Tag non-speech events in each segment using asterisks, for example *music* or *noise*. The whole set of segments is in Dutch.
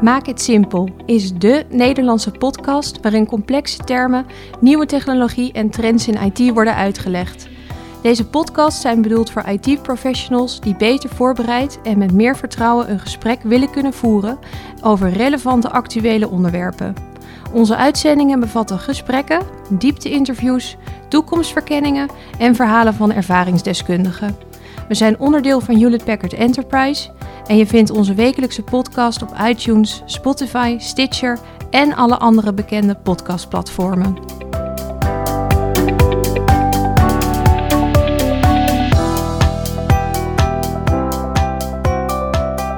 Maak het simpel is de Nederlandse podcast waarin complexe termen, nieuwe technologie en trends in IT worden uitgelegd. Deze podcasts zijn bedoeld voor IT-professionals die beter voorbereid en met meer vertrouwen een gesprek willen kunnen voeren over relevante actuele onderwerpen. Onze uitzendingen bevatten gesprekken, diepte-interviews, toekomstverkenningen en verhalen van ervaringsdeskundigen. We zijn onderdeel van Hewlett Packard Enterprise en je vindt onze wekelijkse podcast op iTunes, Spotify, Stitcher en alle andere bekende podcastplatformen.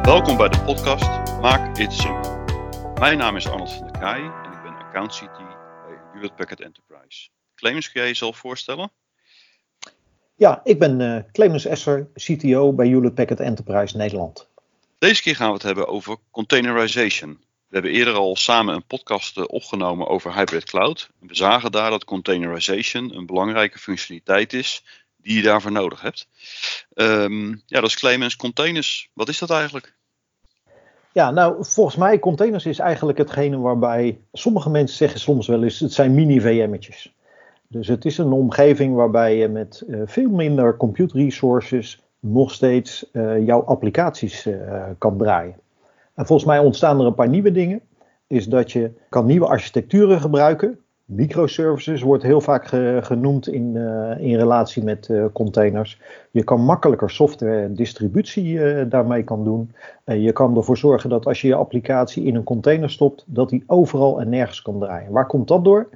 Welkom bij de podcast Maak It Simple. Mijn naam is Arnold van der Kaai en ik ben account CT bij Hewlett Packard Enterprise. Clemens, kun jij jezelf voorstellen? Ja, ik ben uh, Clemens Esser, CTO bij Hewlett Packard Enterprise Nederland. Deze keer gaan we het hebben over containerization. We hebben eerder al samen een podcast eh, opgenomen over hybrid cloud. We zagen daar dat containerization een belangrijke functionaliteit is die je daarvoor nodig hebt. Um, ja, dat is Clemens Containers. Wat is dat eigenlijk? Ja, nou, volgens mij containers is eigenlijk hetgene waarbij sommige mensen zeggen soms wel eens, het zijn mini-VM'tjes. Dus het is een omgeving waarbij je met uh, veel minder compute resources nog steeds uh, jouw applicaties uh, kan draaien. En volgens mij ontstaan er een paar nieuwe dingen. Is dat je kan nieuwe architecturen gebruiken. Microservices wordt heel vaak ge genoemd in, in relatie met containers. Je kan makkelijker software distributie daarmee kan doen. je kan ervoor zorgen dat als je je applicatie in een container stopt, dat die overal en nergens kan draaien. Waar komt dat door?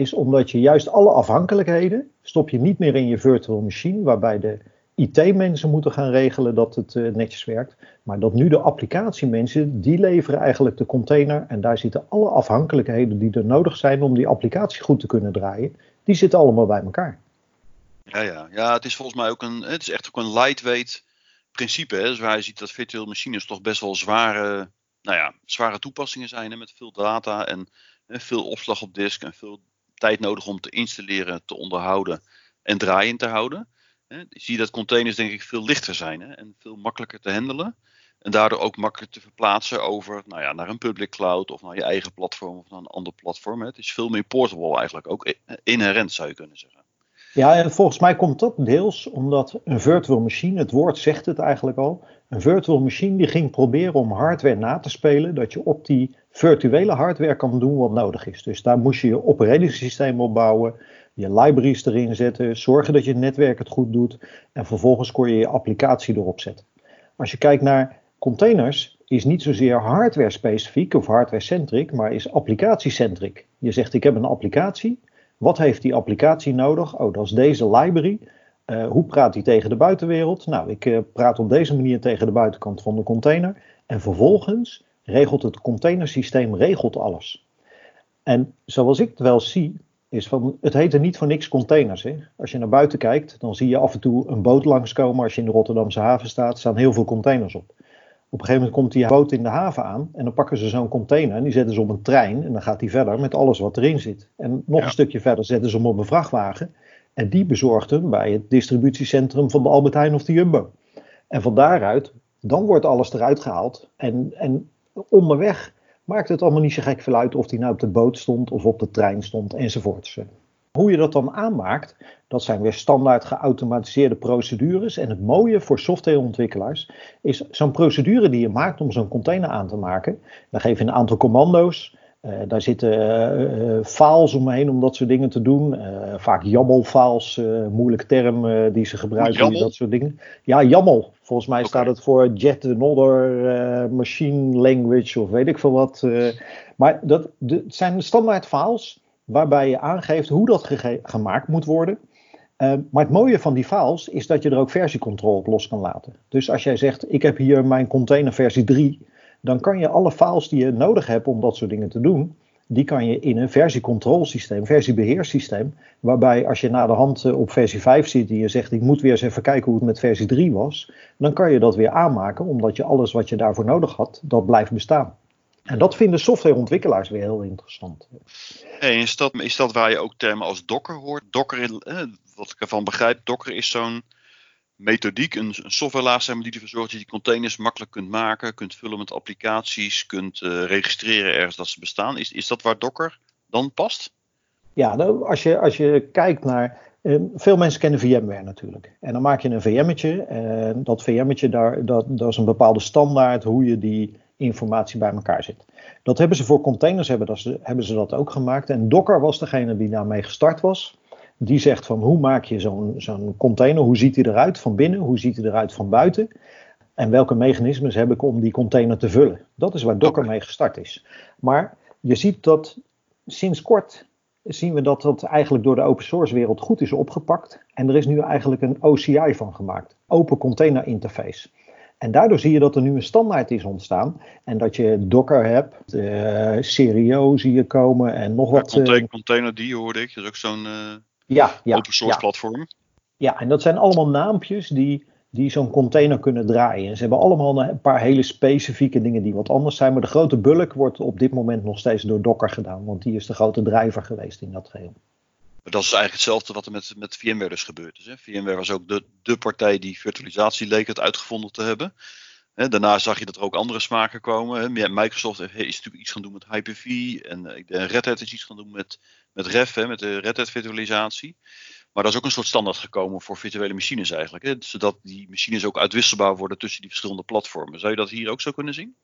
Is omdat je juist alle afhankelijkheden stop je niet meer in je virtual machine, waarbij de IT-mensen moeten gaan regelen dat het uh, netjes werkt. Maar dat nu de applicatiemensen, die leveren eigenlijk de container. En daar zitten alle afhankelijkheden die er nodig zijn om die applicatie goed te kunnen draaien. Die zitten allemaal bij elkaar. Ja, ja. ja het is volgens mij ook een, het is echt ook een lightweight principe. Hè? Dus waar je ziet dat virtuele machines toch best wel zware, nou ja, zware toepassingen zijn. Hè? Met veel data en hè, veel opslag op disk en veel tijd nodig om te installeren, te onderhouden en draaiend te houden. Hè, zie je dat containers denk ik veel lichter zijn hè, en veel makkelijker te handelen. En daardoor ook makkelijker te verplaatsen over nou ja, naar een public cloud of naar je eigen platform of naar een ander platform. Hè. Het is veel meer portable eigenlijk, ook inherent zou je kunnen zeggen. Ja, en volgens mij komt dat deels omdat een virtual machine, het woord zegt het eigenlijk al, een virtual machine die ging proberen om hardware na te spelen, dat je op die virtuele hardware kan doen wat nodig is. Dus daar moest je je op bouwen je libraries erin zetten, zorgen dat je netwerk het goed doet en vervolgens kon je je applicatie erop zetten. Als je kijkt naar containers, is niet zozeer hardware specifiek of hardware centric, maar is applicatie-centric. Je zegt ik heb een applicatie, wat heeft die applicatie nodig? Oh, dat is deze library. Uh, hoe praat die tegen de buitenwereld? Nou, ik uh, praat op deze manier tegen de buitenkant van de container. En vervolgens regelt het containersysteem regelt alles. En zoals ik het wel zie, is van, het heet er niet voor niks containers. Hè? Als je naar buiten kijkt, dan zie je af en toe een boot langskomen. Als je in de Rotterdamse haven staat, staan heel veel containers op. Op een gegeven moment komt die boot in de haven aan en dan pakken ze zo'n container en die zetten ze op een trein en dan gaat die verder met alles wat erin zit. En nog een stukje verder zetten ze hem op een vrachtwagen en die bezorgt hem bij het distributiecentrum van de Albert Heijn of de Jumbo. En van daaruit, dan wordt alles eruit gehaald en, en onderweg maakt het allemaal niet zo gek veel uit of die nou op de boot stond of op de trein stond enzovoorts. Hoe je dat dan aanmaakt, dat zijn weer standaard geautomatiseerde procedures. En het mooie voor softwareontwikkelaars is zo'n procedure die je maakt om zo'n container aan te maken. Dan geef je een aantal commando's. Uh, daar zitten uh, uh, files omheen om dat soort dingen te doen. vaak YAML-files, moeilijke term die ze gebruiken, dat soort dingen. Ja, YAML. Volgens mij staat het voor Jet Another Machine Language of weet ik veel wat. maar dat de, het zijn standaard files waarbij je aangeeft hoe dat gemaakt moet worden. maar het mooie van die files is dat je er ook versiecontrole op los kan laten. Dus als jij zegt, ik heb hier mijn container versie 3 dan kan je alle files die je nodig hebt om dat soort dingen te doen, die kan je in een versiecontrolesysteem, versiebeheersysteem, waarbij als je na de hand eh, op versie 5 zit en je zegt ik moet weer eens even kijken hoe het met versie 3 was, dan kan je dat weer aanmaken, omdat je alles wat je daarvoor nodig had, dat blijft bestaan. En dat vinden softwareontwikkelaars weer heel interessant. Hey, is, dat, is dat waar je ook termen als Docker hoort? Docker, eh, wat ik ervan begrijp, Docker is zo'n methodiek, een, softwarelaag maar, die ervoor zorgt dat je die containers makkelijk kunt maken, kunt vullen met applicaties, kunt uh, registreren ergens dat ze bestaan. Is, is dat waar Docker dan past? Ja, nou, als, je, als je kijkt naar. Uh, veel mensen kennen VMware natuurlijk. En dan maak je een VM'tje. En dat VM'tje, daar, dat, dat is een bepaalde standaard hoe je die informatie bij elkaar zet. Dat hebben ze voor containers hebben, dat ze, hebben ze dat ook gemaakt. En Docker was degene die daarmee gestart was. Die zegt van hoe maak je zo'n zo'n container, hoe ziet hij eruit van binnen, hoe ziet hij eruit van buiten. En welke mechanismes heb ik om die container te vullen. Dat is waar Docker mee gestart is. Maar je ziet dat sinds kort zien we dat dat eigenlijk door de open source wereld goed is opgepakt. En er is nu eigenlijk een OCI van gemaakt. Open Container Interface. En daardoor zie je dat er nu een standaard is ontstaan. En dat je Docker hebt, uh, Serio zie je komen en nog wat. Container, uh, container die hoorde ik, dat is ook zo'n uh, ja, ja, open source ja. platform. Ja, en dat zijn allemaal naampjes die, die zo'n container kunnen draaien. En ze hebben allemaal een paar hele specifieke dingen die wat anders zijn. Maar de grote bulk wordt op dit moment nog steeds door Docker gedaan. Want die is de grote drijver geweest in dat geheel. Dat is eigenlijk hetzelfde wat er met, met VMware dus gebeurd is. Hè. VMware was ook de, de partij die virtualisatie leek het uitgevonden te hebben. Daarna zag je dat er ook andere smaken komen. Microsoft is natuurlijk iets gaan doen met Hyper-V. En uh, Red Hat is iets gaan doen met, met REF, met de Red Hat virtualisatie. Maar dat is ook een soort standaard gekomen voor virtuele machines eigenlijk. Zodat die machines ook uitwisselbaar worden tussen die verschillende platformen. Zou je dat hier ook zo kunnen zien?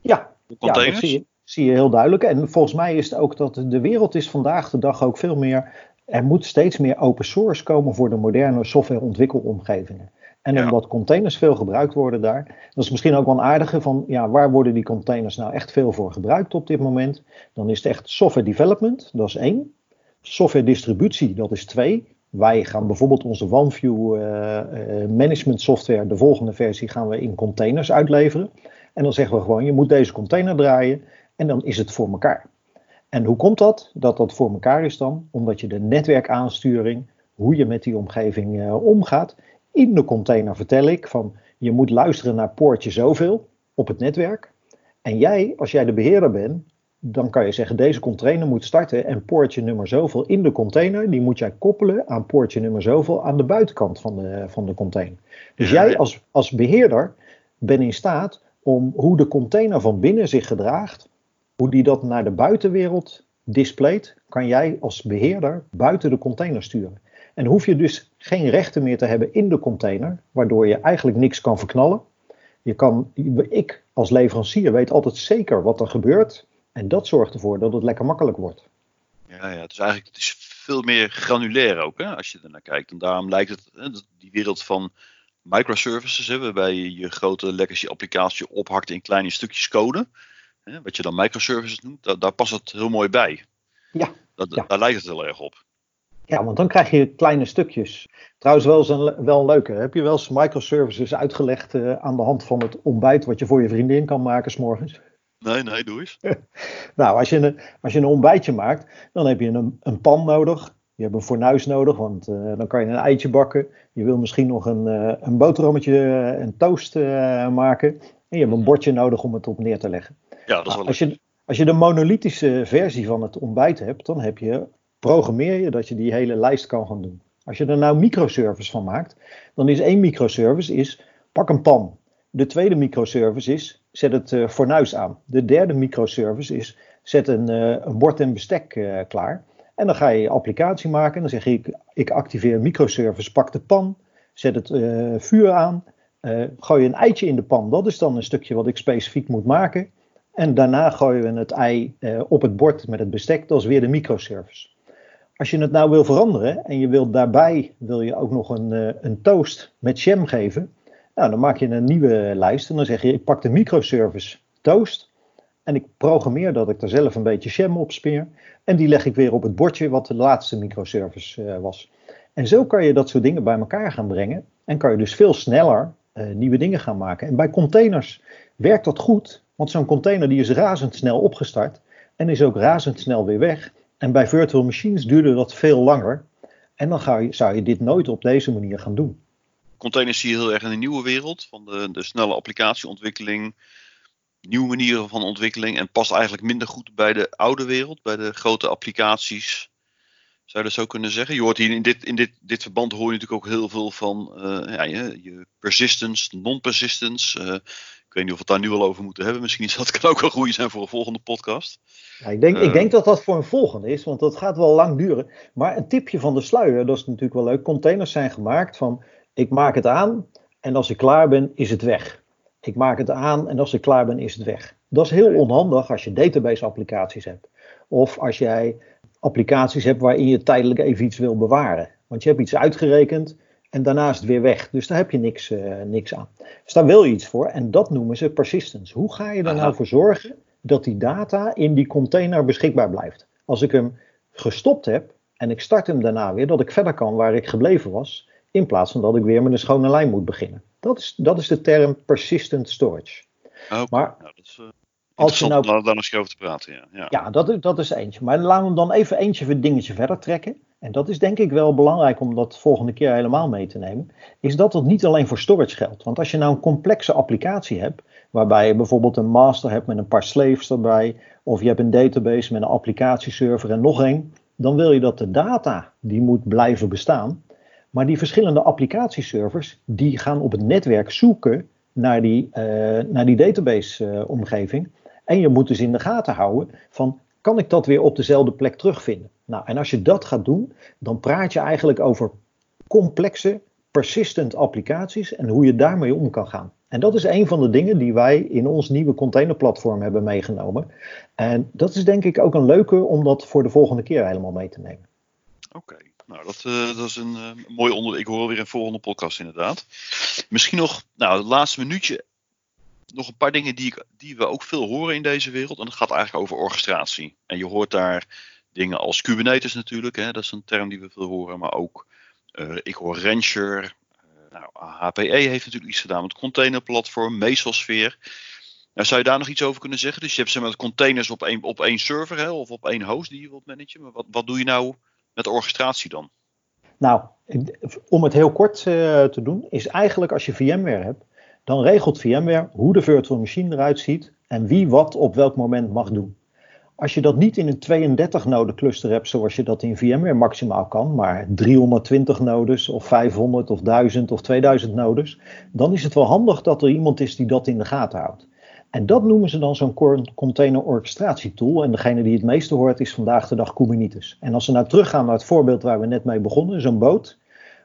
Ja, ja dat zie je, zie je heel duidelijk. En volgens mij is het ook dat de wereld is vandaag de dag ook veel meer er moet steeds meer open source komen voor de moderne softwareontwikkelomgevingen. En ja. omdat containers veel gebruikt worden daar, dat is misschien ook wel een aardige van, ja, waar worden die containers nou echt veel voor gebruikt op dit moment? Dan is het echt software development, dat is één. Software distributie, dat is twee. Wij gaan bijvoorbeeld onze OneView uh, uh, management software, de volgende versie, gaan we in containers uitleveren. En dan zeggen we gewoon, je moet deze container draaien en dan is het voor elkaar. En hoe komt dat? Dat dat voor elkaar is dan? Omdat je de netwerkaansturing, hoe je met die omgeving uh, omgaat. In de container vertel ik van je moet luisteren naar poortje zoveel op het netwerk. En jij, als jij de beheerder bent, dan kan je zeggen deze container moet starten en poortje nummer zoveel in de container, die moet jij koppelen aan poortje nummer zoveel aan de buitenkant van de, van de container. Dus jij als, als beheerder bent in staat om hoe de container van binnen zich gedraagt, hoe die dat naar de buitenwereld displayt, kan jij als beheerder buiten de container sturen. En hoef je dus geen rechten meer te hebben in de container, waardoor je eigenlijk niks kan verknallen. Je kan, ik als leverancier weet altijd zeker wat er gebeurt. En dat zorgt ervoor dat het lekker makkelijk wordt. Ja, ja het is eigenlijk het is veel meer granulair ook, hè, als je er naar kijkt. En daarom lijkt het, hè, die wereld van microservices, hè, waarbij je je grote legacy applicatie ophakt in kleine stukjes code wat je dan microservices noemt, daar, daar past het heel mooi bij. Ja, dat, ja. Daar lijkt het heel erg op. Ja, want dan krijg je kleine stukjes. Trouwens, wel, eens een, wel een leuke. Heb je wel eens microservices uitgelegd uh, aan de hand van het ontbijt wat je voor je vriendin kan maken s'morgens? Nee, nee, doe eens. *laughs* nou, als je, een, als je een ontbijtje maakt, dan heb je een, een pan nodig. Je hebt een fornuis nodig, want uh, dan kan je een eitje bakken. Je wil misschien nog een, uh, een boterhammetje, een toast maken. En je hebt een bordje nodig om het op neer te leggen. Ja, dat is wel als, je, als je de monolithische versie van het ontbijt hebt, dan heb je, programmeer je dat je die hele lijst kan gaan doen. Als je er nou microservice van maakt, dan is één microservice is, pak een pan. De tweede microservice is, zet het uh, fornuis aan. De derde microservice is, zet een, uh, een bord en bestek uh, klaar. En dan ga je applicatie maken. En dan zeg je, ik, ik activeer microservice, pak de pan, zet het vuur aan, gooi een eitje in de pan. Dat is dan een stukje wat ik specifiek moet maken. En daarna gooien we het ei op het bord met het bestek. Dat is weer de microservice. Als je het nou wil veranderen en je wilt daarbij wil je ook nog een, uh, een toast met jam geven. Nou, dan maak je een nieuwe lijst en dan zeg je ik pak de microservice toast. En ik programmeer dat ik er zelf een beetje jam op speer. En die leg ik weer op het bordje wat de laatste microservice uh, was. En zo kan je dat soort dingen bij elkaar gaan brengen. En kan je dus veel sneller nieuwe dingen gaan maken. En bij containers werkt dat goed. Want zo'n container die is razendsnel opgestart en is ook razendsnel weer weg. En bij virtual machines duurde dat veel langer. En dan ga je, zou je dit nooit op deze manier gaan doen. Containers zie je heel erg in de nieuwe wereld van de, de snelle applicatieontwikkeling, nieuwe manieren van ontwikkeling en past eigenlijk minder goed bij de oude wereld, bij de grote applicaties Zou je dat zo kunnen zeggen? Je hoort hier in dit, in dit, dit verband hoor je natuurlijk ook heel veel van uh, ja, je, persistence, non-persistence. Uh, weet niet of we het daar nu al over moeten hebben. Misschien is dat kan ook wel goed zijn voor een volgende podcast. Ja, ik, denk, ik denk dat dat voor een volgende is, want dat gaat wel lang duren. Maar een tipje van de sluier, dat is natuurlijk wel leuk. Containers zijn gemaakt van ik maak het aan en als ik klaar ben is het weg. Ik maak het aan en als ik klaar ben is het weg. Dat is heel onhandig als je database applicaties hebt. Of als jij applicaties hebt waarin je tijdelijk even iets wil bewaren. Want je hebt iets uitgerekend en daarna is het weer weg. Dus daar heb je niks, uh, niks aan. Dus daar wil je iets voor en dat noemen ze persistence. Hoe ga je er nou voor zorgen dat die data in die container beschikbaar blijft? Als ik hem gestopt heb en ik start hem daarna weer, dat ik verder kan waar ik gebleven was, in plaats van dat ik weer met een schone lijn moet beginnen. Dat is, dat is de term persistent storage. Okay. Maar nou, dat is, uh, als je nou, daar nog over te praten. Ja, ja. ja dat, is, dat is eentje. Maar laten we hem dan even eentje voor dingetje verder trekken. En dat is denk ik wel belangrijk om dat volgende keer helemaal mee te nemen. Is dat het niet alleen voor storage geldt. Want als je nou een complexe applicatie hebt. Waarbij je bijvoorbeeld een master hebt met een paar slaves erbij. Of je hebt een database met een applicatieserver en nog één. Dan wil je dat de data die moet blijven bestaan. Maar die verschillende applicatieservers die gaan op het netwerk zoeken naar die, uh, naar die database uh, omgeving. En je moet dus in de gaten houden van kan ik dat weer op dezelfde plek terugvinden? Nou, en als je dat gaat doen, dan praat je eigenlijk over complexe, persistent applicaties en hoe je daarmee om kan gaan. En dat is een van de dingen die wij in ons nieuwe containerplatform hebben meegenomen. En dat is denk ik ook een leuke om dat voor de volgende keer helemaal mee te nemen. Oké. Nou, dat, uh, dat is een uh, mooi onder. Ik hoor weer een volgende podcast inderdaad. Misschien nog, nou, het laatste minuutje. Nog een paar dingen die, ik, die we ook veel horen in deze wereld. En dat gaat eigenlijk over orchestratie. En je hoort daar dingen als Kubernetes natuurlijk. Hè, dat is een term die we veel horen. Maar ook, uh, ik hoor Rancher. nou, HPE heeft natuurlijk iets gedaan met containerplatform. Mesosphere. Nou, zou je daar nog iets over kunnen zeggen? Dus je hebt zeg maar, containers op één, op één server hè, of op één host die je wilt managen. Maar wat, wat doe je nou met de orchestratie dan? Nou, om het heel kort uh, te doen, is eigenlijk als je VMware hebt, dan regelt VMware hoe de virtual machine eruit ziet en wie wat op welk moment mag doen. Als je dat niet in een 32 node cluster hebt zoals je dat in VMware maximaal kan, maar 320 nodes of 500 of 1000 of 2000 nodes, dan is het wel handig dat er iemand is die dat in de gaten houdt. En dat noemen ze dan zo'n container orchestratietool. En degene die het meeste hoort is vandaag de dag Kubernetes. En als we nou teruggaan naar het voorbeeld waar we net mee begonnen, zo'n boot.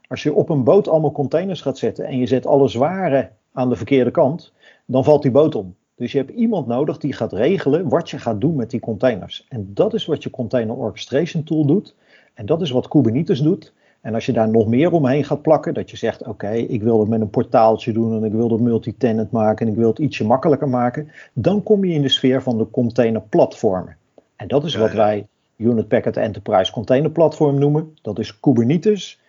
Als je op een boot allemaal containers gaat zetten en je zet alle zware aan de verkeerde kant, dan valt die boot om. Dus je hebt iemand nodig die gaat regelen wat je gaat doen met die containers. En dat is wat je container orchestration tool doet. En dat is wat Kubernetes doet. En als je daar nog meer omheen gaat plakken, dat je zegt: Oké, ik wil het met een portaaltje doen en ik wil het multi-tenant maken en ik wil het ietsje makkelijker maken, dan kom je in de sfeer van de containerplatformen. En dat is wat wij Unit Packet Enterprise Container Platform noemen. Dat is Kubernetes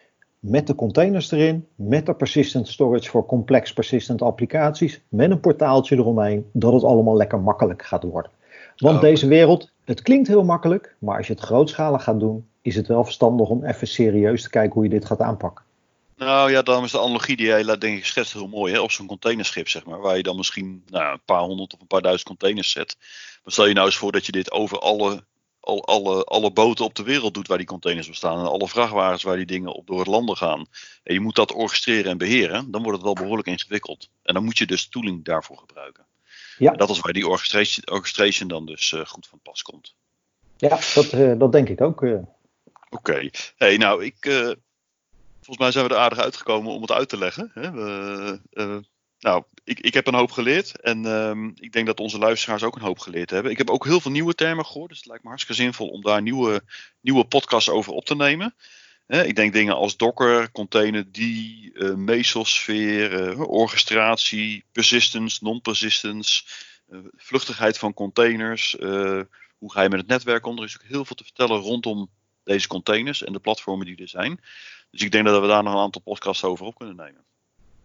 met de containers erin, met de persistent storage voor complex persistent applicaties, met een portaaltje eromheen, dat het allemaal lekker makkelijk gaat worden. Want deze wereld, het klinkt heel makkelijk, maar als je het grootschalig gaat doen, is het wel verstandig om even serieus te kijken hoe je dit gaat aanpakken. Nou ja, dan is de analogie die jij laat denk ik schetst heel mooi. Hè? Op zo'n containerschip, zeg maar, waar je dan misschien nou, een paar honderd of een paar duizend containers zet. Maar stel je nou eens voor dat je dit over alle, al, alle, alle boten op de wereld doet waar die containers bestaan. En alle vrachtwagens waar die dingen op door het landen gaan. En je moet dat orchestreren en beheren. Dan wordt het wel behoorlijk ingewikkeld. En dan moet je dus tooling daarvoor gebruiken. Ja. En dat is waar die orchestration, orchestration dan dus uh, goed van pas komt. Ja, dat, uh, dat denk ik ook. Uh. Oké. Hey, nou, ik, volgens mij zijn we er aardig uitgekomen om het uit te leggen. Hè? We, nou, ik, ik heb een hoop geleerd en um, ik denk dat onze luisteraars ook een hoop geleerd hebben. Ik heb ook heel veel nieuwe termen gehoord, dus het lijkt me hartstikke zinvol om daar nieuwe, nieuwe podcasts over op te nemen. ik denk dingen als Docker, container D, uh, mesosfeer, orchestratie, persistence, non-persistence, vluchtigheid van containers. hoe ga je met het netwerk om? Er is ook heel veel te vertellen rondom deze containers en de platformen die er zijn. Dus ik denk dat we daar nog een aantal podcasts over op kunnen nemen.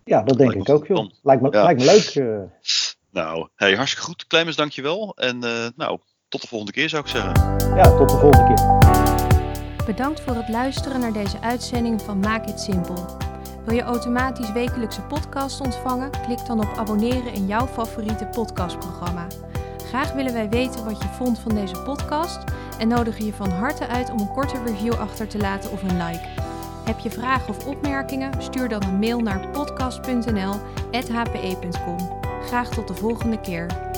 Ja, dat denk ik ook, joh. Lijkt me, lijkt me leuk. Uh... *laughs* Nou, hey, hartstikke goed. Clemens, dankjewel. En uh, nou, tot de volgende keer zou ik zeggen. Ja, tot de volgende keer. Bedankt voor het luisteren naar deze uitzending van Maak het Simpel. Wil je automatisch wekelijkse podcast ontvangen? Klik dan op abonneren in jouw favoriete podcastprogramma. Graag willen wij weten wat je vond van deze podcast en nodigen je van harte uit om een korte review achter te laten of een like. Heb je vragen of opmerkingen? Stuur dan een mail naar podcast.nl.hpe.com. Graag tot de volgende keer.